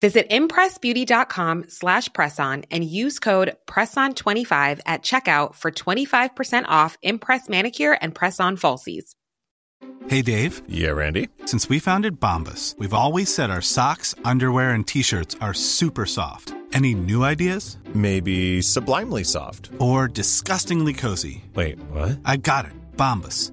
Visit impressbeauty.com slash presson and use code PRESSON25 at checkout for 25% off Impress Manicure and Press-On Falsies. Hey, Dave. Yeah, Randy. Since we founded Bombus, we've always said our socks, underwear, and T-shirts are super soft. Any new ideas? Maybe sublimely soft. Or disgustingly cozy? Wait, what? I got it. Bombus.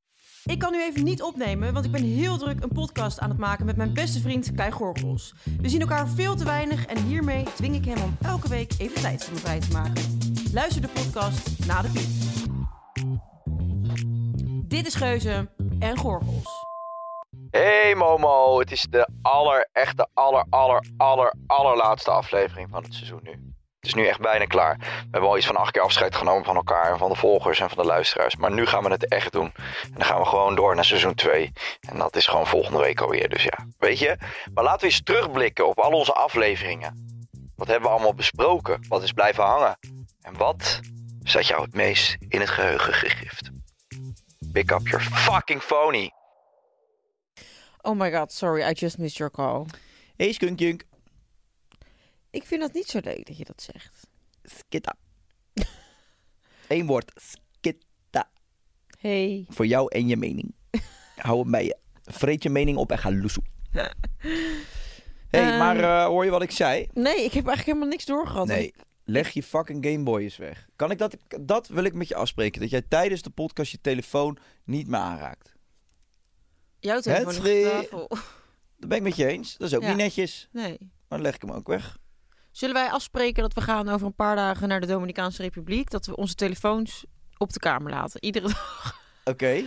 Ik kan nu even niet opnemen, want ik ben heel druk een podcast aan het maken met mijn beste vriend Kai Gorgels. We zien elkaar veel te weinig en hiermee dwing ik hem om elke week even tijd voor me vrij te maken. Luister de podcast na de piep. Dit is Geuze en Gorgels. Hey Momo, het is de aller, echte, aller, aller, aller, allerlaatste aflevering van het seizoen nu. Het is nu echt bijna klaar. We hebben al iets van acht keer afscheid genomen van elkaar en van de volgers en van de luisteraars. Maar nu gaan we het echt doen. En dan gaan we gewoon door naar seizoen 2. En dat is gewoon volgende week alweer. Dus ja, weet je. Maar laten we eens terugblikken op al onze afleveringen. Wat hebben we allemaal besproken? Wat is blijven hangen? En wat zat jou het meest in het geheugen gegrift? Pick up your fucking phony. Oh my god, sorry, I just missed your call. Hey skunkjunk. Ik vind dat niet zo leuk dat je dat zegt. Skitta. Eén woord. Skitta. Hey. Voor jou en je mening. Hou hem bij je. Vreet je mening op en ga loesoe. hey, Ehm. maar eh, hoor je wat ik zei? Nee, ik heb eigenlijk helemaal niks doorgehad. Nee. Leg je fucking Gameboy eens weg. Kan ik dat? Dat wil ik met je afspreken. Dat jij tijdens de podcast je telefoon niet meer aanraakt. Jouw telefoon Het op tafel. Dat ben ik met je eens. Dat is ook Ja. niet netjes. Nee. Maar dan leg ik hem ook weg. Zullen wij afspreken dat we gaan over een paar dagen naar de Dominicaanse Republiek? Dat we onze telefoons op de kamer laten. Iedere dag. Oké.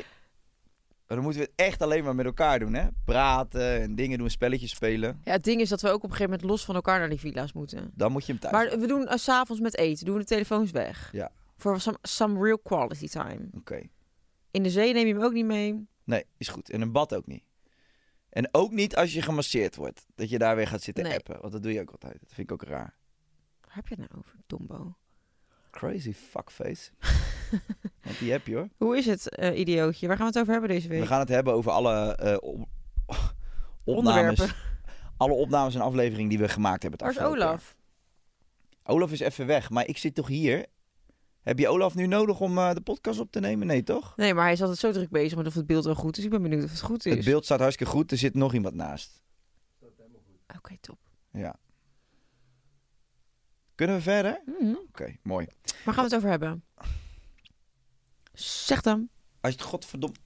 Maar dan moeten we het echt alleen maar met elkaar doen, hè? Praten en dingen doen, spelletjes spelen. Ja, het ding is dat we ook op een gegeven moment los van elkaar naar die villa's moeten. Dan moet je hem thuis Maar we doen uh, s s'avonds met eten. Doen we de telefoons weg. Ja. Voor some, some real quality time. Oké. In de zee neem je hem ook niet mee. Nee, is goed. En een bad ook niet. En ook niet als je gemasseerd wordt. Dat je daar weer gaat zitten Nee. appen. Want dat doe je ook altijd. Dat vind ik ook raar. Waar heb je het nou over, Dombo? Crazy fuckface. Want die heb je hoor. Hoe is het, eh, idiootje? Waar gaan we het over hebben deze week? We gaan het hebben over alle eh, op- opnames. Onderwerpen. Alle opnames en afleveringen die we gemaakt hebben. het Waar is afgelopen Olaf? jaar. Olaf is even weg. Maar ik zit toch hier? Heb je Olaf nu nodig om eh, de podcast op te nemen? Nee, toch? Nee, maar hij is altijd zo druk bezig met of het beeld wel goed is. Ik ben benieuwd of het goed is. Het beeld staat hartstikke goed. Er zit nog iemand naast. Oké, top. Ja. Kunnen we verder? Mhm. Oké, mooi. Waar gaan we het over hebben? Zeg dan. Als je het godverdomme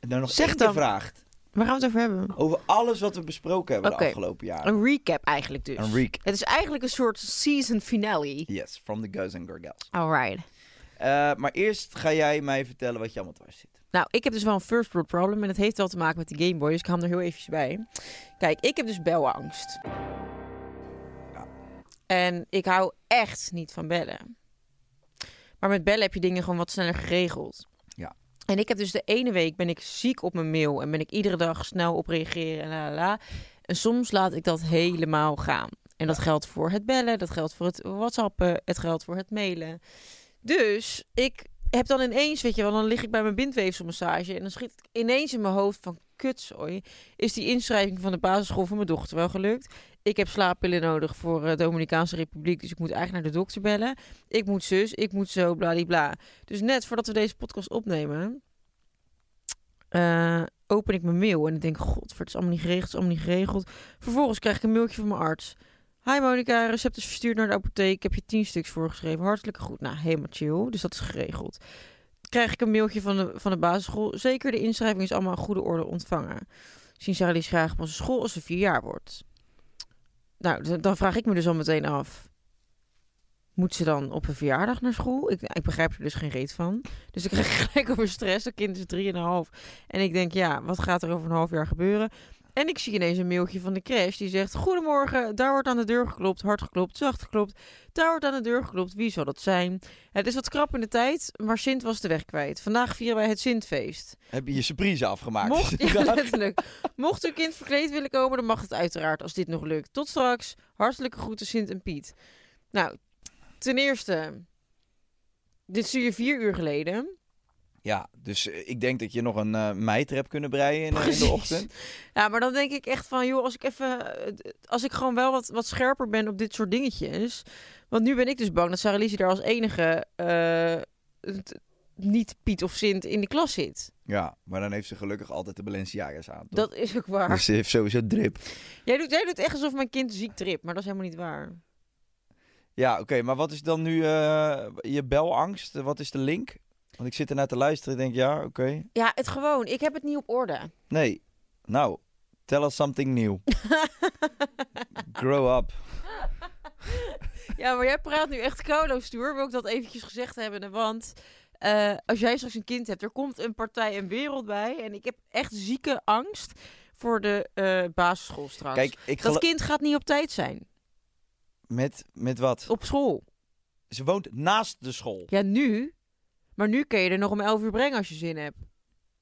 nou nog Zeg dan. vraagt Waar gaan we het over hebben? over alles wat we besproken hebben de afgelopen jaren. Een recap eigenlijk dus. Een recap. Het is eigenlijk een soort season finale. Yes, from the Guys and Girls. Alright. Eh maar eerst ga jij mij vertellen wat je allemaal dwars zit. Nou, ik heb dus wel een first world problem en het heeft wel te maken met de Game Boy, dus ik ga hem er heel eventjes bij. Kijk, ik heb dus belangst. En ik hou echt niet van bellen. Maar met bellen heb je dingen gewoon wat sneller geregeld. Ja. En ik heb dus de ene week ben ik ziek op mijn mail en ben ik iedere dag snel op reageren en la la. En soms laat ik dat helemaal gaan. En dat geldt voor het bellen, dat geldt voor het whatsappen, het geldt voor het mailen. Dus ik heb dan ineens, weet je wel, dan lig ik bij mijn bindweefselmassage en dan schiet ineens in mijn hoofd van kutzooi. Is die inschrijving van de basisschool van mijn dochter wel gelukt? Ik heb slaappillen nodig voor de Dominicaanse Republiek, dus ik moet eigenlijk naar de dokter bellen. Ik moet zus, ik moet zo, bladibla. Dus net voordat we deze podcast opnemen, eh, open ik mijn mail en ik denk, god, het is allemaal niet geregeld, het is allemaal niet geregeld. Vervolgens krijg ik een mailtje van mijn arts. Hi Monica, recept is verstuurd naar de apotheek. Ik heb je tien stuks voorgeschreven. Hartelijk goed. Nou, helemaal chill. Dus dat is geregeld. Krijg ik een mailtje van de, van de basisschool. Zeker, de inschrijving is allemaal in goede orde ontvangen. Zien Lies graag op onze school als ze vier jaar wordt. Nou, dan vraag ik me dus al meteen af. moet ze dan op een verjaardag naar school? Ik, ik begrijp er dus geen reet van. Dus ik krijg gelijk over stress. Dat kind is drieënhalf. En ik denk, ja, wat gaat er over een half jaar gebeuren? En ik zie ineens een mailtje van de crash die zegt... Goedemorgen, daar wordt aan de deur geklopt, hard geklopt, zacht geklopt. Daar wordt aan de deur geklopt, wie zal dat zijn? Het is wat krap in de tijd, maar Sint was de weg kwijt. Vandaag vieren wij het Sintfeest. Heb je je surprise afgemaakt? Mocht, ja, letterlijk. Mocht uw kind verkleed willen komen, dan mag het uiteraard als dit nog lukt. Tot straks. Hartelijke groeten Sint en Piet. Nou, ten eerste... Dit stuur je vier uur geleden. Ja, dus eh, ik denk dat je nog een mijter hebt kunnen breien in, in de ochtend. Ja, maar dan denk ik echt van, joh, als ik even, eh, als ik gewoon wel wat, wat scherper ben op dit soort dingetjes. Want nu ben ik dus bang dat Sarah Lizzie daar als enige niet Piet of Sint in de klas zit. Ja, maar dan heeft ze gelukkig altijd de Balenciaga's aan. toch? Dat is ook waar. Dus ze heeft sowieso drip. Jij, doet, jij doet echt alsof mijn kind ziek trip, maar dat is helemaal niet waar. Ja, oké, maar wat is dan nu je belangst? Wat is de link? Want ik zit ernaar te luisteren en denk, ja, oké. Ja, het gewoon. Ik heb het niet op orde. Nee, nou, tell us something new. Grow up. Ja, maar jij praat nu echt koudo-stoer. Wil ik dat eventjes gezegd hebben. Want eh, als jij straks een kind hebt, er komt een partij en wereld bij. En ik heb echt zieke angst voor de eh, basisschool straks. Kijk, ik dat kind gaat niet op tijd zijn. met, met wat? Op school. Ze woont naast de school. Ja, nu. Maar nu kun je er nog om 11 uur brengen als je zin hebt.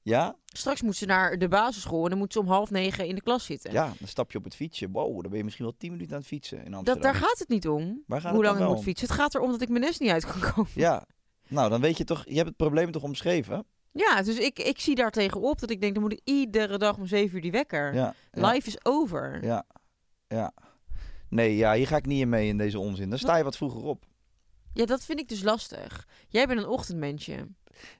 Ja? Straks moet ze naar de basisschool en dan moet ze om half negen in de klas zitten. Ja, dan stap je op het fietsje. Wow, dan ben je misschien wel 10 minuten aan het fietsen in dat, daar gaat het niet om. Waar gaat hoe het lang ik moet om? fietsen. Het gaat erom dat ik mijn nest niet uit kan komen. Ja, nou dan weet je toch, je hebt het probleem toch omschreven? Ja, dus ik, ik zie daar tegenop dat ik denk, dan moet ik iedere dag om 7 uur die wekker. Ja. ja, Life is over. Ja, ja. Nee, ja, hier ga ik niet in mee in deze onzin. Dan sta je wat vroeger op. Ja, dat vind ik dus lastig. Jij bent een ochtendmensje.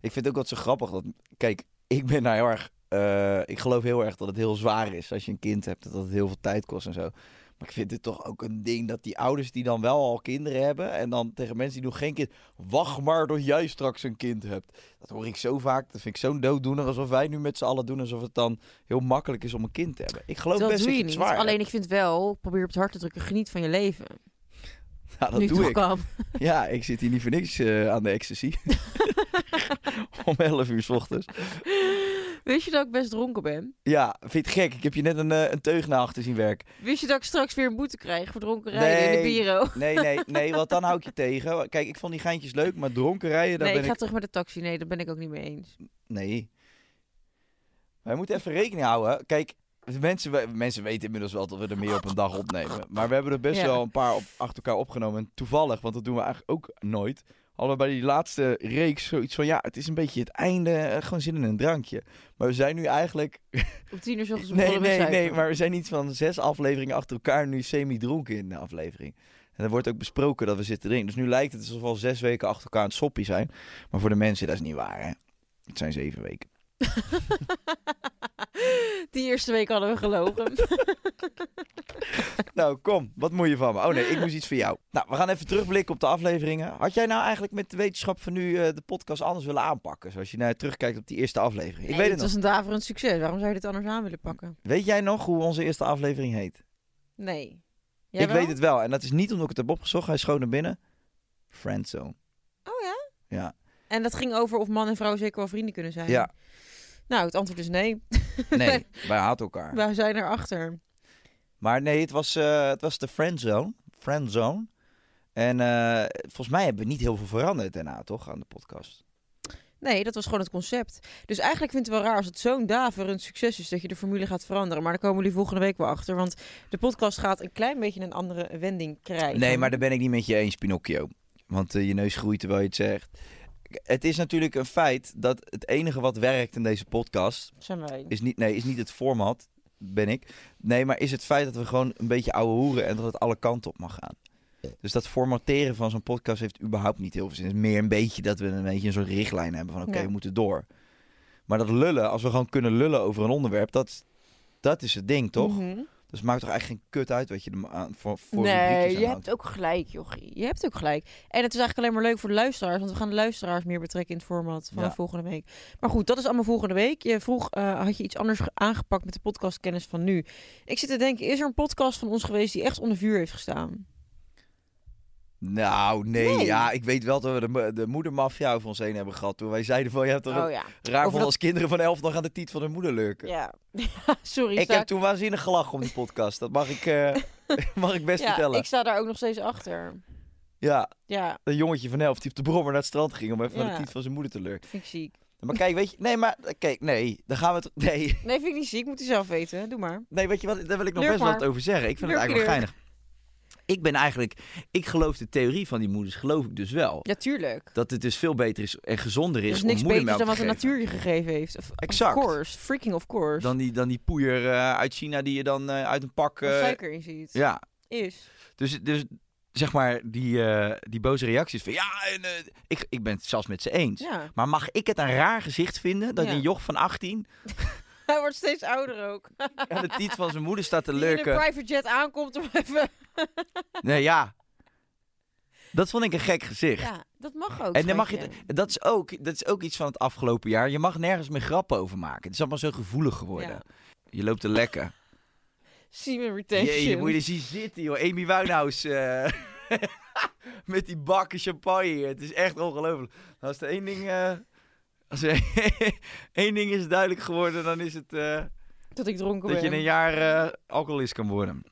Ik vind het ook wat zo grappig dat, kijk, ik ben nou heel erg, eh, ik geloof heel erg dat het heel zwaar is als je een kind hebt, dat het heel veel tijd kost en zo. Maar ik vind het toch ook een ding dat die ouders die dan wel al kinderen hebben en dan tegen mensen die nog geen kind, wacht maar tot jij straks een kind hebt. Dat hoor ik zo vaak, dat vind ik zo'n dooddoener alsof wij nu met z'n allen doen alsof het dan heel makkelijk is om een kind te hebben. Ik geloof dat best doe dat je je niet. zwaar Alleen hebt. ik vind wel, probeer op het hart te drukken, geniet van je leven. Ja, dat nu doe ik. Ja, ik zit hier niet voor niks eh, aan de ecstasy. Om 11 uur s ochtends. Wist je dat ik best dronken ben? Ja, vind je het gek? Ik heb je net een, eh, een teug naar achter zien werken. Wist je dat ik straks weer een boete krijg voor dronken rijden in de bureau? Nee, nee, nee, want dan hou ik je tegen. Kijk, ik vond die geintjes leuk, maar dronken rijden, daar Nee, ik ben ga ik... terug met de taxi. Nee, daar ben ik ook niet mee eens. Nee. Wij moeten even rekening houden. Kijk, mensen, mensen weten inmiddels wel dat we er meer op een dag opnemen. Maar we hebben er best Ja. wel een paar op, achter elkaar opgenomen. En toevallig, want dat doen we eigenlijk ook nooit, hadden we bij die laatste reeks zoiets van... Ja, het is een beetje het einde, eh, gewoon zin in een drankje. Maar we zijn nu eigenlijk... Op tien uur ochtends Nee, nee, nee, maar we zijn iets van zes afleveringen achter elkaar nu semi-dronken in de aflevering. En er wordt ook besproken dat we zitten drinken. Dus nu lijkt het alsof we al zes weken achter elkaar aan het soppie zijn. Maar voor de mensen, dat is niet waar, hè. Het zijn zeven weken. Die eerste week hadden we gelogen. Nou, kom. Wat moet je van me? Oh nee, ik moest iets voor jou. Nou, we gaan even terugblikken op de afleveringen. Had jij nou eigenlijk met de wetenschap van nu eh, de podcast anders willen aanpakken? Zoals je nou terugkijkt op die eerste aflevering. Ik Nee, weet het het nog. was een daverend succes. Waarom zou je dit anders aan willen pakken? Weet jij nog hoe onze eerste aflevering heet? Nee. Jij ik wel? weet het wel. En dat is niet omdat ik het heb opgezocht. Hij schoot naar binnen. Friendzone. Oh ja? Ja. En dat ging over of man en vrouw zeker wel vrienden kunnen zijn. Ja. Nou, het antwoord is nee. Nee, wij haten elkaar. Wij zijn erachter. Maar nee, het was, eh, het was de friendzone. Friendzone. En eh, volgens mij hebben we niet heel veel veranderd daarna, toch, aan de podcast. Nee, dat was gewoon het concept. Dus eigenlijk vind ik het wel raar als het zo'n daverend succes is dat je de formule gaat veranderen. Maar daar komen jullie volgende week wel achter. Want de podcast gaat een klein beetje een andere wending krijgen. Nee, maar daar ben ik niet met je eens, Pinocchio. Want eh, je neus groeit terwijl je het zegt. Het is natuurlijk een feit dat het enige wat werkt in deze podcast... Zijn wij. is niet, nee, is niet het format, ben ik. Nee, maar is het feit dat we gewoon een beetje ouwe hoeren... en dat het alle kanten op mag gaan. Dus dat formateren van zo'n podcast heeft überhaupt niet heel veel zin. Het is meer een beetje dat we een beetje een soort richtlijn hebben van... oké, Ja. we moeten door. Maar dat lullen, als we gewoon kunnen lullen over een onderwerp... dat, dat is het ding, toch? Mhm. Dus het maakt toch eigenlijk geen kut uit wat je er aan, voor, voor Nee, je hebt houdt. ook gelijk, jochie. Je hebt ook gelijk. En het is eigenlijk alleen maar leuk voor de luisteraars, want we gaan de luisteraars meer betrekken in het format van Ja. volgende week. Maar goed, dat is allemaal volgende week. Je vroeg, eh, had je iets anders ge- aangepakt met de podcastkennis van nu? Ik zit te denken, is er een podcast van ons geweest die echt onder vuur heeft gestaan? Nou, nee, Nee. Ja, ik weet wel dat we de, de moedermafia over ons heen hebben gehad. Toen wij zeiden van, je hebt toch Oh ja. raar van dat- als kinderen van elf nog aan de tiet van hun moeder lurken. Ja. Sorry. Ik heb toen waanzinnig gelachen om die podcast. Dat mag ik, eh, mag ik best ja, vertellen. ik sta daar ook nog steeds achter. Ja, Ja, een jongetje van elf die op de brommer naar het strand ging om even naar Ja. de tiet van zijn moeder te lurken. vind ik ziek. Maar kijk, weet je, nee, maar kijk, nee, dan gaan we het, nee, Nee, vind ik niet ziek. Moet hij zelf weten. Doe maar. nee, weet je wat, daar wil ik nog Lurk best wel maar. wat over zeggen. Ik vind het eigenlijk wel geinig. Ik ben eigenlijk, ik geloof de theorie van die moeders, geloof ik dus wel. Ja, tuurlijk. Dat het dus veel beter is en gezonder Er is is om niks beters moedermelk dan te wat de geven. natuur je gegeven heeft. Of, Exact. Of course. Freaking of course. Dan die, dan die poeier eh, uit China die je dan eh, uit een pak... Eh, suiker in ziet. ja, Is. dus, dus zeg maar die, eh, die boze reacties van... Ja, en, eh, ik, ik ben het zelfs met ze eens. Ja. Maar mag ik het een raar gezicht vinden dat Ja. een joch van 18 Hij wordt steeds ouder ook. aan de tiet van zijn moeder staat te Die in een lurken? private jet aankomt om even... Nee, ja. Dat vond ik een gek gezicht. Ja, dat mag ook. En dan mag je, dat, is ook, dat is ook iets van het afgelopen jaar. Je mag nergens meer grappen over maken. Het is allemaal zo gevoelig geworden. Ja. Je loopt te lekken. Semen retention. Jee, moet je er zien zitten, joh. Amy Winehouse. eh, met die bakken champagne hier. Het is echt ongelooflijk. Als er één ding... eh, als er één ding is duidelijk geworden, dan is het eh, Dat ik dronken dat ben. je in een jaar alcoholist kan worden.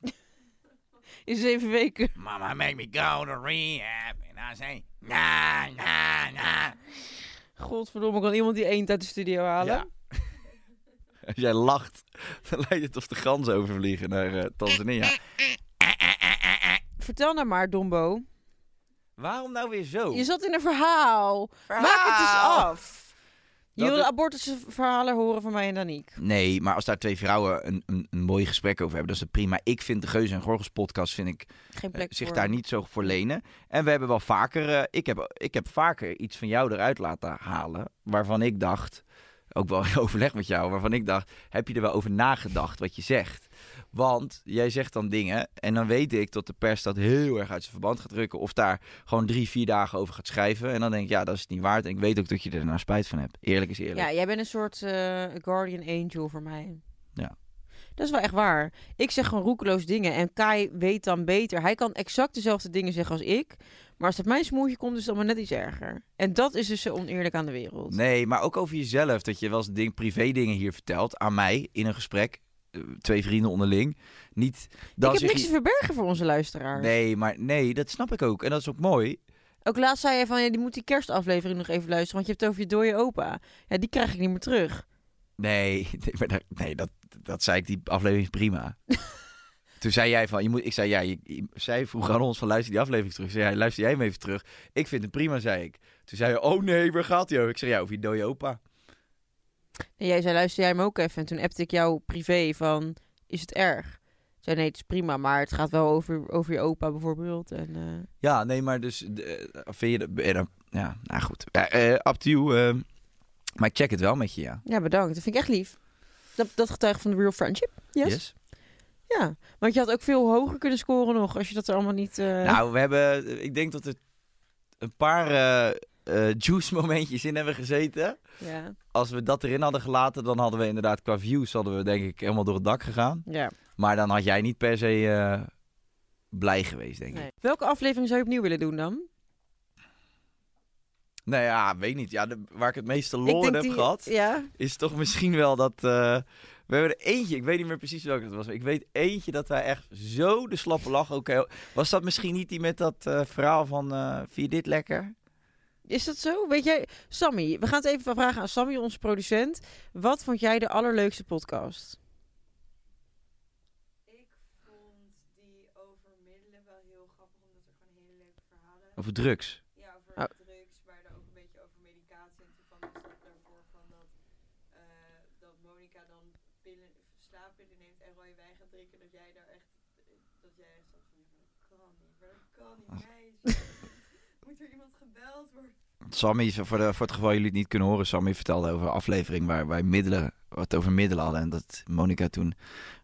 In zeven weken. Mama make me go to rehab. En I say, na, na, na. Godverdomme, kan iemand die eend uit de studio halen? Ja. Als jij lacht, dan lijkt het of de ganzen overvliegen naar eh, Tanzania. Vertel nou maar, Dombo. Waarom nou weer zo? Je zat in een verhaal. Maak het eens af. Je wilde abortusverhalen horen van mij en Daniek. Nee, maar als daar twee vrouwen een, een, een mooi gesprek over hebben, dat is het prima. Ik vind de Geuze en Gorgels podcast vind ik Geen eh, plek zich voor. daar niet zo voor lenen. En we hebben wel vaker, eh, ik, heb, ik heb vaker iets van jou eruit laten halen, waarvan ik dacht, ook wel in overleg met jou, waarvan ik dacht, heb je er wel over nagedacht wat je zegt? Want jij zegt dan dingen en dan weet ik dat de pers dat heel erg uit zijn verband gaat drukken of daar gewoon drie, vier dagen over gaat schrijven. En dan denk ik, ja, dat is het niet waard. En ik weet ook dat je er nou spijt van hebt. Eerlijk is eerlijk. Ja, jij bent een soort eh, guardian angel voor mij. Ja. Dat is wel echt waar. Ik zeg gewoon roekeloos dingen en Kai weet dan beter. Hij kan exact dezelfde dingen zeggen als ik. Maar als het op mijn smoeltje komt, is het allemaal net iets erger. En dat is dus zo oneerlijk aan de wereld. Nee, maar ook over jezelf. Dat je wel eens ding, privé dingen hier vertelt aan mij in een gesprek. Eh, Twee vrienden onderling. Niet dan ik heb niks je- te verbergen voor onze luisteraar. Nee, maar nee, dat snap ik ook. En dat is ook mooi. Ook laatst zei je van, ja, die moet die kerstaflevering nog even luisteren, want je hebt het over je dode opa. Ja, die krijg ik niet meer terug. Nee, nee, maar dat, nee dat, dat zei ik, die aflevering is prima. Toen zei jij van, je moet, ik zei, ja, je, je- zij vroeg aan ons van, luister die aflevering terug. Ik zei, ja, luister jij hem even terug. Ik vind het prima, zei ik. Toen zei je, oh nee, waar gaat hij over? Ik zei, ja, over je dode opa. En jij zei, luister jij hem ook even? En toen appte ik jou privé van, is het erg? Zei, nee, het is prima, maar het gaat wel over, over je opa bijvoorbeeld. En, eh, Ja, nee, maar dus, eh, vind je dat, ja, nou goed. Ja, eh, up to you. maar ik check het wel met je, ja. ja, bedankt. Dat vind ik echt lief. Dat, dat getuigt van de real friendship. Yes. Ja, want je had ook veel hoger kunnen scoren nog, als je dat er allemaal niet... Nou, we hebben, ik denk dat er een paar eh, juice momentjes in hebben gezeten. ja, Als we dat erin hadden gelaten, dan hadden we inderdaad qua views, hadden we denk ik helemaal door het dak gegaan. ja. Maar dan had jij niet per se eh, blij geweest, denk ik. Nee. Welke aflevering zou je opnieuw willen doen dan? Nou ja, weet niet. Ja, de- waar ik het meeste lol in heb die- gehad, Ja, is toch misschien wel dat... eh, we hebben er eentje, ik weet niet meer precies welke het was. maar Ik weet eentje dat wij echt zo de slappe lach heel- Was dat misschien niet die met dat verhaal van... eh vind je dit lekker? Is dat zo? Weet jij, Sammy, we gaan het even vragen aan Sammy, onze producent. Wat vond jij de allerleukste podcast? Ik vond die over middelen wel heel grappig, omdat er gewoon hele leuke verhalen... Over drugs? Ja, over Oh. drugs, maar dan ook een beetje over medicatie. En toevallig was dat daarvoor van dat, eh, dat Monica dan pillen, slaappillen neemt en rode wijn gaat drinken. Dat jij daar echt, dat jij echt zat van, dat kan niet, maar dat kan niet, meisje. Moet er iemand gebeld worden? Sammy, voor, de, voor het geval jullie het niet kunnen horen, Sammy vertelde over een aflevering waar wij middelen, wat over middelen hadden. En dat Monica toen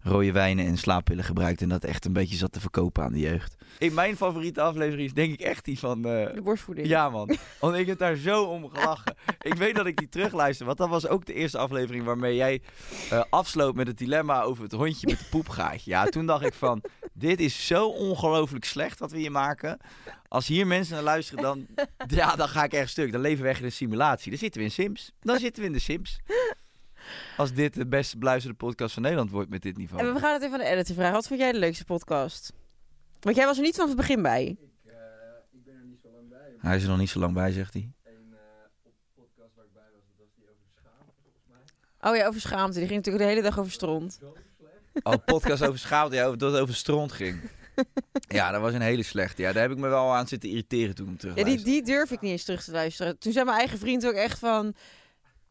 rode wijnen en slaappillen gebruikte en dat echt een beetje zat te verkopen aan de jeugd. In mijn favoriete aflevering is denk ik echt die van... eh, De borstvoeding. ja man, want ik heb daar zo om gelachen. ik weet dat ik die terugluister, want dat was ook de eerste aflevering waarmee jij eh, afsloot met het dilemma over het hondje met de poepgaatje. Ja, toen dacht ik van, Dit is zo ongelooflijk slecht wat we hier maken. Als hier mensen naar luisteren, dan, ja, dan ga ik erg stuk. Dan leven we echt in een simulatie. Dan zitten we in Sims. Dan zitten we in de Sims. Als dit de beste beluisterde podcast van Nederland wordt met dit niveau. En we gaan het even aan de editor vragen. Wat vond jij de leukste podcast? Want jij was er niet van het begin bij. Hij is er nog niet zo lang bij, zegt hij. Oh ja, over schaamte. Die ging natuurlijk de hele dag over stront. Oh, podcast over schaamte. Ja, dat het over stront ging. Ja, dat was een hele slechte. Ja, daar heb ik me wel aan zitten irriteren toen ik hem terug Ja, die, die durf ik niet eens terug te luisteren. Toen zei mijn eigen vriend ook echt van...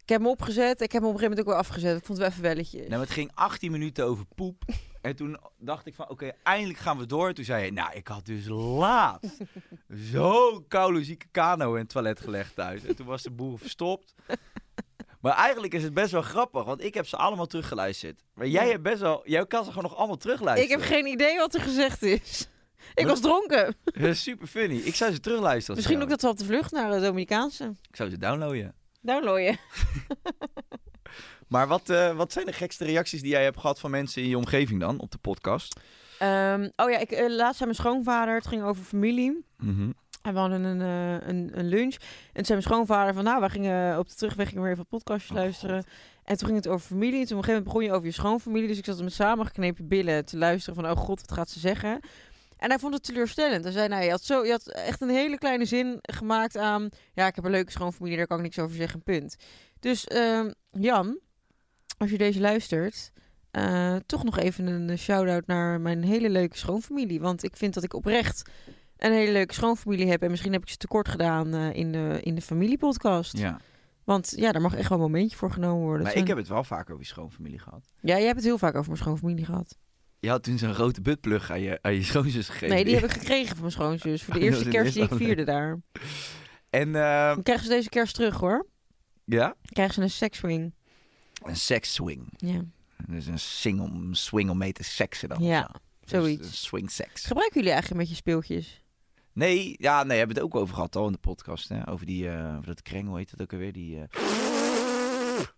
Ik heb hem opgezet. Ik heb hem op een gegeven moment ook weer afgezet. Ik vond het wel even welletjes. Nou, het ging 18 minuten over poep. En toen dacht ik van, oké, eindelijk gaan we door. Toen zei hij, nou, ik had dus laatst zo'n koude zieke kano in het toilet gelegd thuis. En toen was de boel verstopt. Maar eigenlijk is het best wel grappig, want ik heb ze allemaal teruggeluisterd. Maar jij hebt best wel, jij kan ze gewoon nog allemaal ik terugluisteren. heb geen idee wat er gezegd is. Ik was dronken. Dat is super funny. Ik zou ze terugluisteren. Misschien ook dat ze op de vlucht naar de Dominicaanse. Ik zou ze downloaden. Downloaden. Maar wat, eh, wat zijn de gekste reacties die jij hebt gehad van mensen in je omgeving dan op de podcast? Ehm, oh ja, ik, eh, laatst zei mijn schoonvader. Het ging over familie. Mhm. En we hadden een, eh, een, een lunch. En toen zei mijn schoonvader van... Nou, wij gingen op de terugweg gingen we weer even podcastjes Oh, luisteren. En toen ging het over familie. En toen op een gegeven moment begon je over je schoonfamilie. Dus ik zat met samengeknepen billen te luisteren van... Oh god, wat gaat ze zeggen? En hij vond het teleurstellend. Hij zei, nou, je had, zo, je had echt een hele kleine zin gemaakt aan... Ja, ik heb een leuke schoonfamilie, daar kan ik niks over zeggen, punt. Dus ehm, Jan, als je deze luistert... eh, toch nog even een shout-out naar mijn hele leuke schoonfamilie. Want ik vind dat ik oprecht een hele leuke schoonfamilie heb. En misschien heb ik ze tekort gedaan eh, in, de, in de familiepodcast. Ja. Want ja, daar mag echt wel een momentje voor genomen worden. Maar ik heb het wel vaak over je schoonfamilie gehad. Ja, jij hebt het heel vaak over mijn schoonfamilie gehad. Je had toen zo'n grote buttplug aan je, aan je schoonzus gegeven. Nee, die heb ik gekregen van mijn schoonzus. Voor de Oh, eerste kerst die ik vierde daar. En, Dan krijgen ze deze kerst terug hoor. ja? Dan krijgen ze een sekswing. Een sex swing. Ja, Dus een swing om, swing om mee te seksen dan. Ja. Dus zoiets. swing seks. Gebruiken jullie eigenlijk met je speeltjes? Nee, ja, nee, hebben we het ook over gehad al in de podcast. Hè? Over die, eh over dat kreng, hoe heet dat ook alweer? Die, eh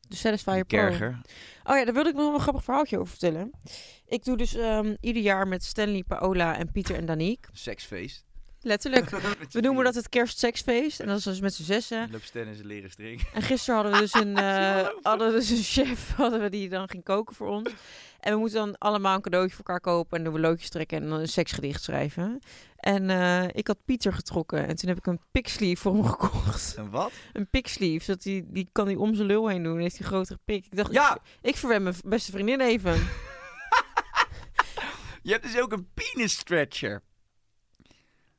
De Satisfyer Pro. kerger. Oh ja, daar wilde ik nog een grappig verhaaltje over vertellen. Ik doe dus ehm, ieder jaar met Stanley, Paola en Pieter en Danique. Seksfeest. Letterlijk. We noemen dat het kerstseksfeest. En dat is dus met z'n zessen. Loop Stan zijn leren string. En gisteren hadden we dus een, eh, hadden we dus een chef hadden we die dan ging koken voor ons. En we moeten dan allemaal een cadeautje voor elkaar kopen. En doen we loodjes trekken en dan een seksgedicht schrijven. En eh, ik had Pieter getrokken. En toen heb ik een piksleeve voor hem gekocht. En wat? Een piksleeve. Zodat die, die kan hij om zijn lul heen doen. Heeft hij een grotere pik. Ik dacht, Ja! ik, ik verwen mijn beste vriendin even. Je hebt dus ook een penis stretcher.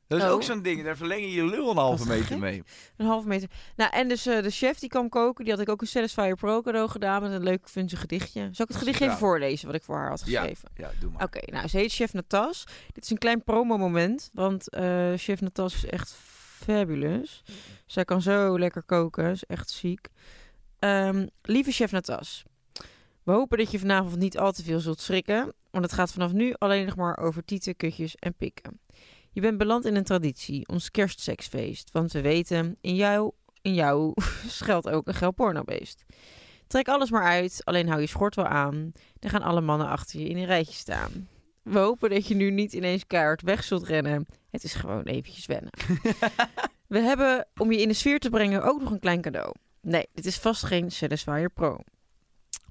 Dat is Oh. ook zo'n ding. Daar verleng je je lul een halve meter gek. mee. Een halve meter. Nou, en dus eh, de chef die kwam koken. Die had ik ook een Satisfyer Pro cadeau gedaan. Met een leuk funzig gedichtje. Zal ik het gedicht even Ja. voorlezen wat ik voor haar had Ja, geschreven? ja, doe maar. Oké, nou, ze heet Chef Natas. Dit is een klein promo-moment, want eh, Chef Natas is echt fabulous. Zij kan zo lekker koken, is echt ziek. Ehm, lieve Chef Natas, we hopen dat je vanavond niet al te veel zult schrikken, want het gaat vanaf nu alleen nog maar over tieten, kutjes en pikken. Je bent beland in een traditie, ons kerstseksfeest, want we weten, in jou, in jou schuilt ook een geil pornobeest. Trek alles maar uit, alleen hou je schort wel aan. Dan gaan alle mannen achter je in een rijtje staan. We hopen dat je nu niet ineens keihard weg zult rennen. Het is gewoon eventjes wennen. We hebben, om je in de sfeer te brengen, ook nog een klein cadeau. Nee, dit is vast geen Satisfyer Pro.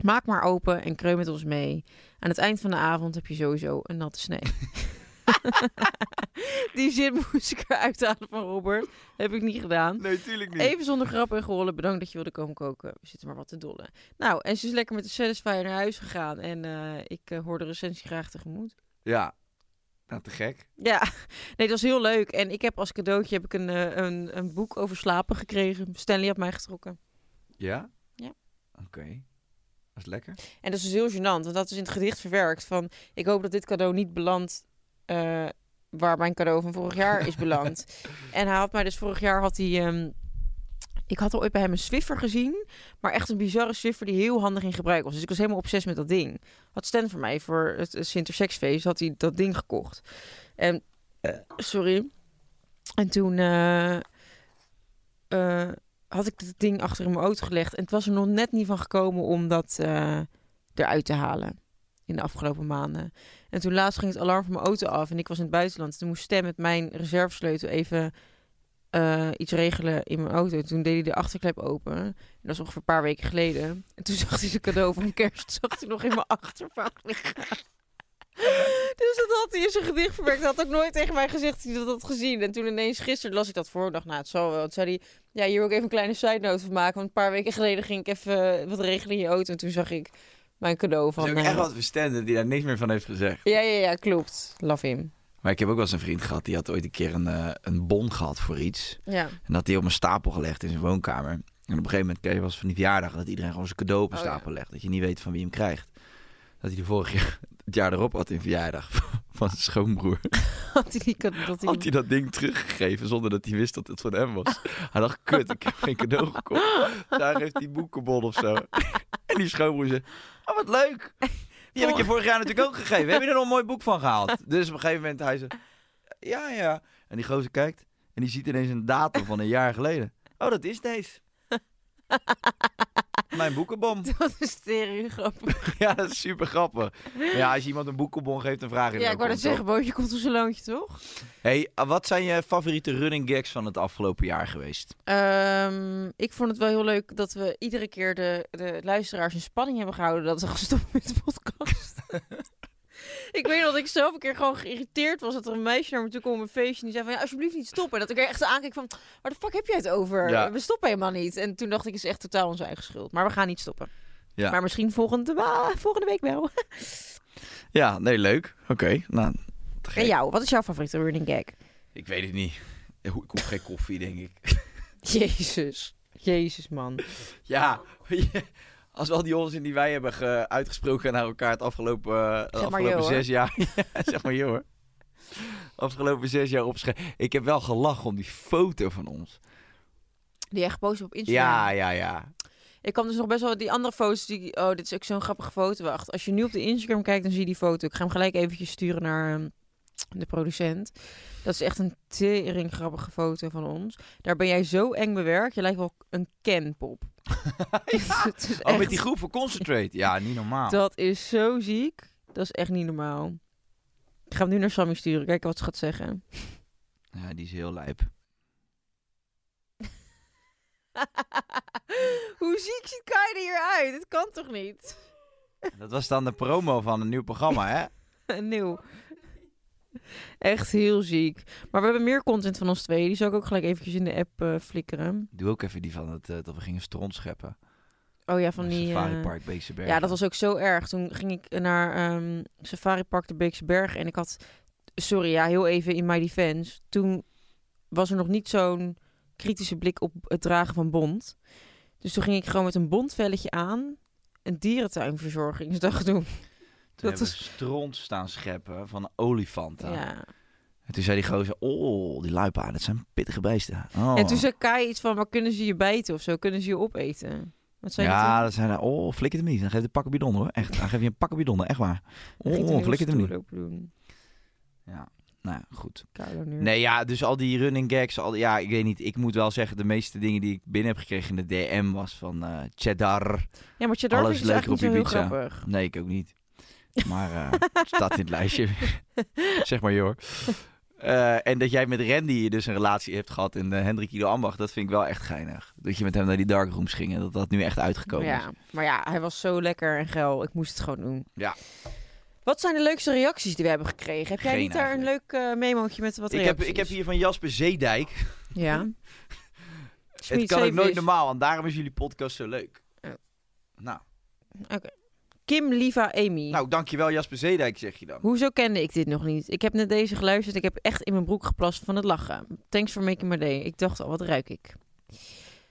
Maak maar open en kreun met ons mee. Aan het eind van de avond heb je sowieso een natte snee. Die zin moest ik eruit halen van Robert. Heb ik niet gedaan. Nee, tuurlijk niet. Even zonder grap en gerollen. Bedankt dat je wilde komen koken. We zitten maar wat te dollen. Nou, en ze is lekker met de Satisfyer naar huis gegaan. En eh, ik eh, hoor de recensie graag tegemoet. Ja. Nou, te gek. Ja, nee, dat was heel leuk. En ik heb als cadeautje heb ik een, eh, een, een boek over slapen gekregen. Stanley had mij getrokken. Ja? Ja. Oké. Dat is lekker. En dat is dus heel gênant, want dat is in het gedicht verwerkt. Van, ik hoop dat dit cadeau niet belandt eh, waar mijn cadeau van vorig jaar is beland. en hij had mij dus vorig jaar had hij... ehm, ik had al ooit bij hem een Swiffer gezien, maar echt een bizarre Swiffer die heel handig in gebruik was. Dus ik was helemaal obsessief met dat ding. Had Stan voor mij voor het, Sintersexfeest, had hij dat ding gekocht. En, eh, sorry. En toen eh, had ik het ding achter in mijn auto gelegd. En het was er nog net niet van gekomen om dat eruit te halen. In de afgelopen maanden. En toen laatst ging het alarm van mijn auto af en ik was in het buitenland. Toen moest Stem met mijn reservesleutel even eh, iets regelen in mijn auto. Toen deed hij de achterklep open. En dat was ongeveer een paar weken geleden. En toen zag hij zijn cadeau van kerst zag hij nog in mijn achtervak liggen. Dus dat had hij in zijn gedicht verwerkt. Hij had ook nooit tegen mij gezegd dat hij dat had gezien. En toen ineens gisteren las ik dat voor. Ik dacht, nou, het zal wel. Toen zei hij, ja, hier wil ik even een kleine side note van maken. Want een paar weken geleden ging ik even wat regelen in je auto. En toen zag ik mijn cadeau van... Is ook eh, echt wat verstanden die daar niks meer van heeft gezegd. Ja, ja, ja, klopt. Love him. Maar ik heb ook wel eens een vriend gehad, die had ooit een keer een, eh, een bon gehad voor iets. Ja. En dat hij op een stapel gelegd in zijn woonkamer. En op een gegeven moment kreeg was van die verjaardag dat iedereen gewoon zijn cadeau op een Oh, ja. stapel legt. Dat je niet weet van wie hem krijgt. Dat hij de vorige jaar, het jaar erop had in verjaardag van zijn schoonbroer. Had hij die dat hij Had hij dat ding teruggegeven zonder dat hij wist dat het van hem was. Hij dacht, kut, ik heb geen cadeau gekocht. Daar heeft hij boekenbon of zo. En die schoonbroer zei, oh wat leuk. Die heb ik je vorig jaar natuurlijk ook gegeven. Heb je er nog een mooi boek van gehaald? Dus op een gegeven moment hij zei, ja ja. En die gozer kijkt en die ziet ineens een datum van een jaar geleden. Oh, dat is deze. Mijn boekenbon. Dat is tering grappig. Ja, dat is super grappig. Maar ja, als je iemand een boekenbon geeft, dan vraag je Ja, ik wou dat zeggen, Bootje komt op zijn loontje, toch? Hey, ah, wat zijn je favoriete running gags van het afgelopen jaar geweest? Ehm, ik vond het wel heel leuk dat we iedere keer de, de luisteraars in spanning hebben gehouden dat ze gestopt met de podcast. Ik weet nog dat ik zelf een keer gewoon geïrriteerd was dat er een meisje naar me toe kwam op een feestje en die zei van ja, alsjeblieft niet stoppen. En dat ik er echt aankeek van, waar de fuck heb jij het over? Ja. We stoppen helemaal niet. En toen dacht ik, is echt totaal onze eigen schuld. Maar we gaan niet stoppen. Ja. Maar misschien volgende, wa- volgende week wel. Ja, nee, leuk. Oké, nou. En jou, wat is jouw favoriete running gag? Ik weet het niet. Ik hoef geen koffie, denk ik. Jezus. Jezus, man. Ja, als we al die onzin die wij hebben ge- uitgesproken naar elkaar het afgelopen, afgelopen zes jaar. zeg maar joh hoor. Afgelopen zes jaar opschrijven. Ik heb wel gelachen om die foto van ons. Die echt gepost op Instagram. Ja, ja, ja. Ik kwam dus nog best wel die andere foto's. Die, oh, dit is ook zo'n grappige foto. Wacht, als je nu op de Instagram kijkt, dan zie je die foto. Ik ga hem gelijk eventjes sturen naar ehm, de producent. Dat is echt een tering grappige foto van ons. Daar ben jij zo eng bewerkt. Je lijkt wel een Ken-pop. Het is Oh, met die groep voor Concentrate. Ja, niet normaal. Dat is zo ziek. Dat is echt niet normaal. Ik ga hem nu naar Sammy sturen. Kijken wat ze gaat zeggen. Ja, die is heel lijp. Hoe ziek ziet Kai er hier uit? Dit kan toch niet? Dat was dan de promo van een nieuw programma, hè? Nieuw. Echt heel ziek. Maar we hebben meer content van ons twee. Die zal ik ook gelijk eventjes in de app eh, flikkeren. Doe ook even die van het, eh, dat we gingen stront scheppen. Oh ja, van die... Safari eh, Park Beekse Bergen. Ja, dat was ook zo erg. Toen ging ik naar ehm, Safari Park de Beekse Bergen. En ik had... Sorry, ja, heel even in my defense. Toen was er nog niet zo'n kritische blik op het dragen van bont. Dus toen ging ik gewoon met een bontvelletje aan... een dierentuinverzorgingsdag doen. Dat hebben is- stront staan scheppen van olifanten. Ja. En toen zei die gozer, oh, die luipaarden, dat zijn pittige beesten. Oh. En toen zei Kai iets van, maar kunnen ze je bijten of zo? Kunnen ze je opeten? Wat zei je ja, dat zijn oh, flikker hem niet. Dan geef je een pakken bidon hoor. Echt, dan geef je een pakken bidon, echt waar. Oh, flikker hem niet. doen. Ja, nou ja, goed. Nee, ja, dus al die running gags, al, ja, ik weet niet. Ik moet wel zeggen, de meeste dingen die ik binnen heb gekregen in de DM was van eh Cheddar. Ja, maar Cheddar Alles dus op grappig. Nee, ik ook niet. Maar eh, het staat in het lijstje. zeg maar joh. Eh, en dat jij met Randy dus een relatie hebt gehad in de Hendrik Ido Ambacht, dat vind ik wel echt geinig. Dat je met hem naar die darkrooms ging en dat dat nu echt uitgekomen is. Ja, maar ja, hij was zo lekker en geil. Ik moest het gewoon doen. Ja. Wat zijn de leukste reacties die we hebben gekregen? Heb jij Geen niet daar een leuk eh, memootje met wat Ik reacties? heb, ik heb hier van Jasper Zeedijk. Ja. Het kan ook nooit normaal, en daarom is jullie podcast zo leuk. Oh. Nou, Kim, Liva, Amy. nou, dankjewel Jasper Zeedijk, zeg je dan. Hoezo kende ik dit nog niet? Ik heb net deze geluisterd. Ik heb echt in mijn broek geplast van het lachen. Thanks for making my day. Ik dacht al, wat ruik ik?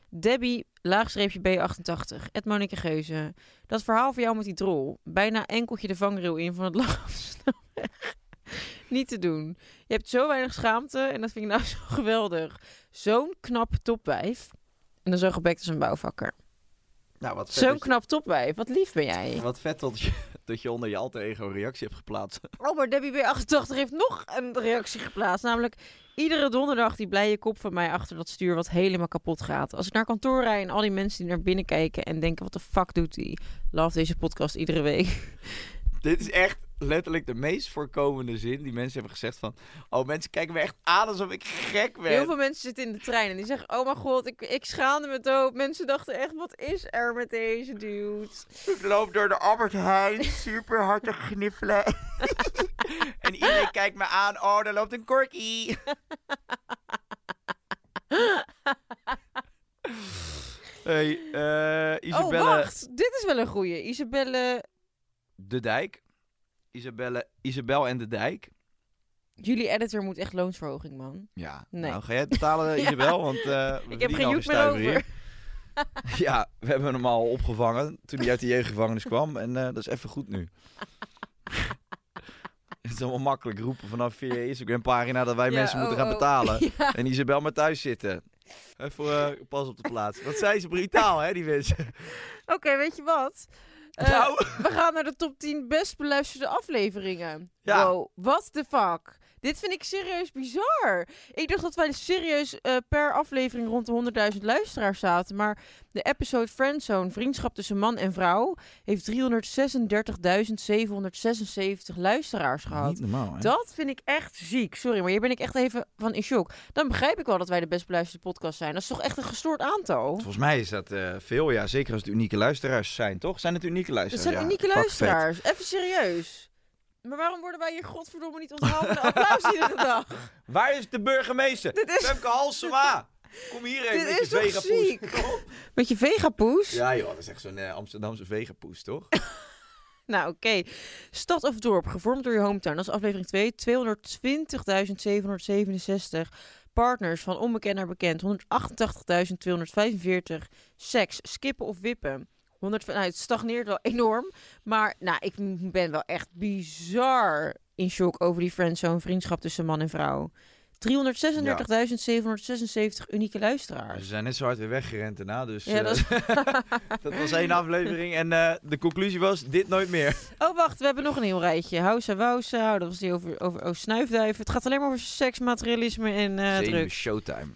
Debbie, laagstreepje B88. Ed Monique Geuze. Dat verhaal van jou met die drol. Bijna enkeltje de vangrail in van het lachen. Niet te doen. Je hebt zo weinig schaamte en dat vind ik nou zo geweldig. Zo'n knap topwijf. En dan zo gebekt als een bouwvakker. Nou, wat Zo'n knap topwijf. Wat lief ben jij. wat vet dat je, dat je onder je alter ego een reactie hebt geplaatst. Oh, maar Debbie B88 heeft nog een reactie geplaatst. Namelijk, iedere donderdag die blije kop van mij achter dat stuur wat helemaal kapot gaat. Als ik naar kantoor rijd en al die mensen die naar binnen kijken en denken, wat de fuck doet hij? Love deze podcast iedere week. Dit is echt letterlijk de meest voorkomende zin die mensen hebben gezegd van... Oh, mensen kijken me echt aan alsof ik gek ben. Heel veel mensen zitten in de trein en die zeggen... Oh mijn god, ik, ik schaamde me dood. Mensen dachten echt, wat is er met deze dude? Ik loop door de Albert Heijn, super hard te gniffelen. en iedereen kijkt me aan. Oh, daar loopt een corky. hey, eh Isabelle Oh, wacht. Dit is wel een goeie. Isabelle... de Dijk. Isabelle, Isabel en de Dijk. Jullie editor moet echt loonsverhoging, man. Ja, Nee. nou ga jij het betalen, Isabel? Want, eh, we Ik heb geen joek meer over. hier. Ja, we hebben hem al opgevangen toen hij uit de jeugdgevangenis kwam. En eh, dat is even goed nu. Het is allemaal makkelijk roepen vanaf via Instagram pagina dat wij Ja, mensen oh, moeten gaan oh. betalen. Ja. En Isabel maar thuis zitten. Even eh, pas op de plaats. Wat zijn ze brutaal, hè, die mensen. Oké, weet je wat? Eh, Nou. We gaan naar de top 10 best beluisterde afleveringen. Ja. Wow, what the fuck? Dit vind ik serieus bizar. Ik dacht dat wij serieus eh, per aflevering rond de 100.000 luisteraars zaten. Maar de episode Friendzone, vriendschap tussen man en vrouw, heeft 336.776 luisteraars gehad. Niet normaal, hè? Dat vind ik echt ziek. Sorry, maar hier ben ik echt even van in shock. Dan begrijp ik wel dat wij de best beluisterde podcast zijn. Dat is toch echt een gestoord aantal? Volgens mij is dat eh, veel, ja. Zeker als het unieke luisteraars zijn, toch? Zijn het unieke luisteraars? zijn Ja, unieke luisteraars. Even serieus. Maar waarom worden wij hier godverdomme niet onthaald met een applaus iedere dag? Waar is de burgemeester? Dit is- Femke Halsema. Kom hier even Dit met is je vegapoes. Met je vegapoes? Ja joh, dat is echt zo'n eh, Amsterdamse vegapoes, toch? Nou, oké. Stad of dorp, gevormd door je hometown. Dat is aflevering 2. 220.767 partners van onbekend naar bekend. 188.245 seks, skippen of wippen. 100, nou, het stagneert wel enorm. Maar nou, ik ben wel echt bizar in shock over die friendzone vriendschap tussen man en vrouw. 336.776 unieke Ze luisteraars. zijn net zo hard weer weggerend daarna, dus Ja, eh, dat is- dat was één aflevering. En eh, de conclusie was, dit nooit meer. Oh, wacht, we hebben nog een heel rijtje. Hausa Wausa, dat was die over, over oh, snuifduiven. Het gaat alleen maar over seks, materialisme en eh drugs. showtime.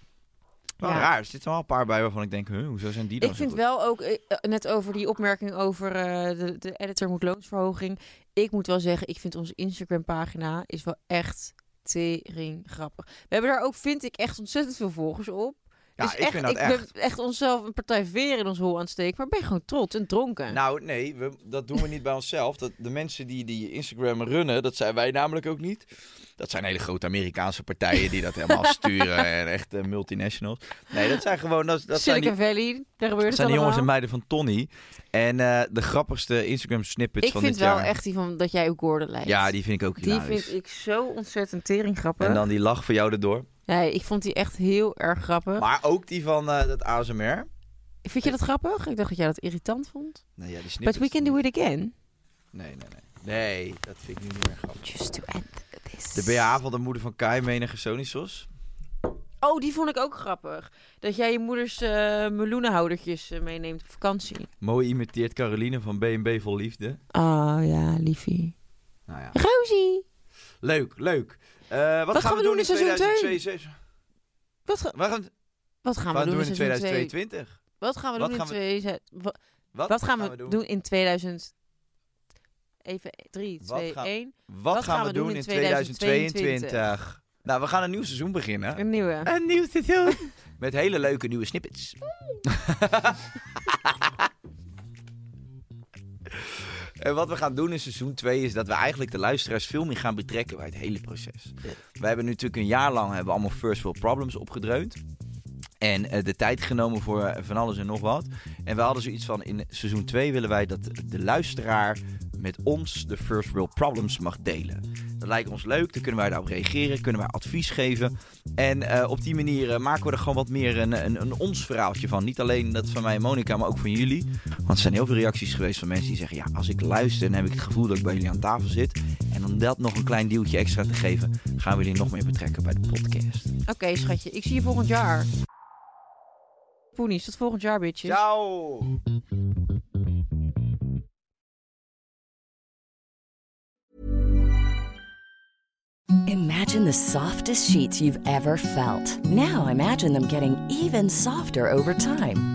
Wel Ja. raar, er zitten wel een paar bij waarvan ik denk, huh, hoezo zijn die dan Ik vind goed? wel ook, eh, eh, net over die opmerking over eh, de, de editor moet loonsverhoging. Ik moet wel zeggen, ik vind onze Instagram pagina is wel echt tering grappig. We hebben daar ook, vind ik, echt ontzettend veel volgers op. Ja, Dus ik echt, vind dat ik echt. ben echt onszelf een partij veer in ons hol aan het steken. Maar ben je gewoon trots en dronken. Nou, nee, we, dat doen we niet bij onszelf. Dat, de mensen die, die Instagram runnen, dat zijn wij namelijk ook niet. Dat zijn hele grote Amerikaanse partijen die dat helemaal sturen. En echt eh, multinationals. Nee, dat zijn gewoon... Dat, dat zijn Silicon die, Valley, daar gebeurt dat het zijn die jongens en meiden van Tony. En eh, de grappigste Instagram snippets Ik van vind dit wel jaar. echt die van dat jij ook Gordon lijkt. Ja, die vind ik ook Die hilarisch. vind ik zo ontzettend tering grappig. En dan die lach voor jou erdoor. Nee, ik vond die echt heel erg grappig. Maar ook die van eh, dat ASMR. Vind je dat grappig? Ik dacht dat jij dat irritant vond. Nee, ja, die But snippets. we can do it again. Nee, nee, nee. Nee, dat vind ik nu niet meer grappig. Just to end this. De BH van de moeder van Kai, menige Sonisos. Oh, die vond ik ook grappig. Dat jij je moeders eh meloenenhoudertjes eh, meeneemt op vakantie. Mooi imiteert Caroline van B&B Vol Liefde. Oh ja, liefie. Nou ja. Rosie! Leuk, leuk. Eh, wat, gaan we doen in seizoen 2022? Wat, ga- Wat gaan we, wat gaan wat we doen in in seizoen 2? 2022? Wat gaan we doen in gaan we- 2000? Wat, gaan we doen in 2000? Even 3, Wat 2, gaan- 1. Wat, gaan we doen in 2022? Nou, we gaan een nieuw seizoen beginnen. Een nieuwe. Een nieuw seizoen. Met hele leuke nieuwe snippets. En wat we gaan doen in seizoen 2 is dat we eigenlijk de luisteraars veel meer gaan betrekken bij het hele proces. We hebben nu natuurlijk een jaar lang hebben we allemaal first world problems opgedreund. En eh, de tijd genomen voor eh, van alles en nog wat. En we hadden zoiets van in seizoen 2 willen wij dat de luisteraar met ons de first world problems mag delen. Dat lijkt ons leuk, dan kunnen wij daarop reageren, kunnen wij advies geven. En eh, op die manier maken we er gewoon wat meer een, een, een ons verhaaltje van. Niet alleen dat van mij en Monica, maar ook van jullie. Want er zijn heel veel reacties geweest van mensen die zeggen... ja, als ik luister, dan heb ik het gevoel dat ik bij jullie aan tafel zit. En om dat nog een klein duwtje extra te geven... gaan we jullie nog meer betrekken bij de podcast. Oké, schatje. Ik zie je volgend jaar. Poenies, tot volgend jaar, bitches. Ciao! Imagine the softest sheets you've ever felt. Now imagine them getting even softer over time.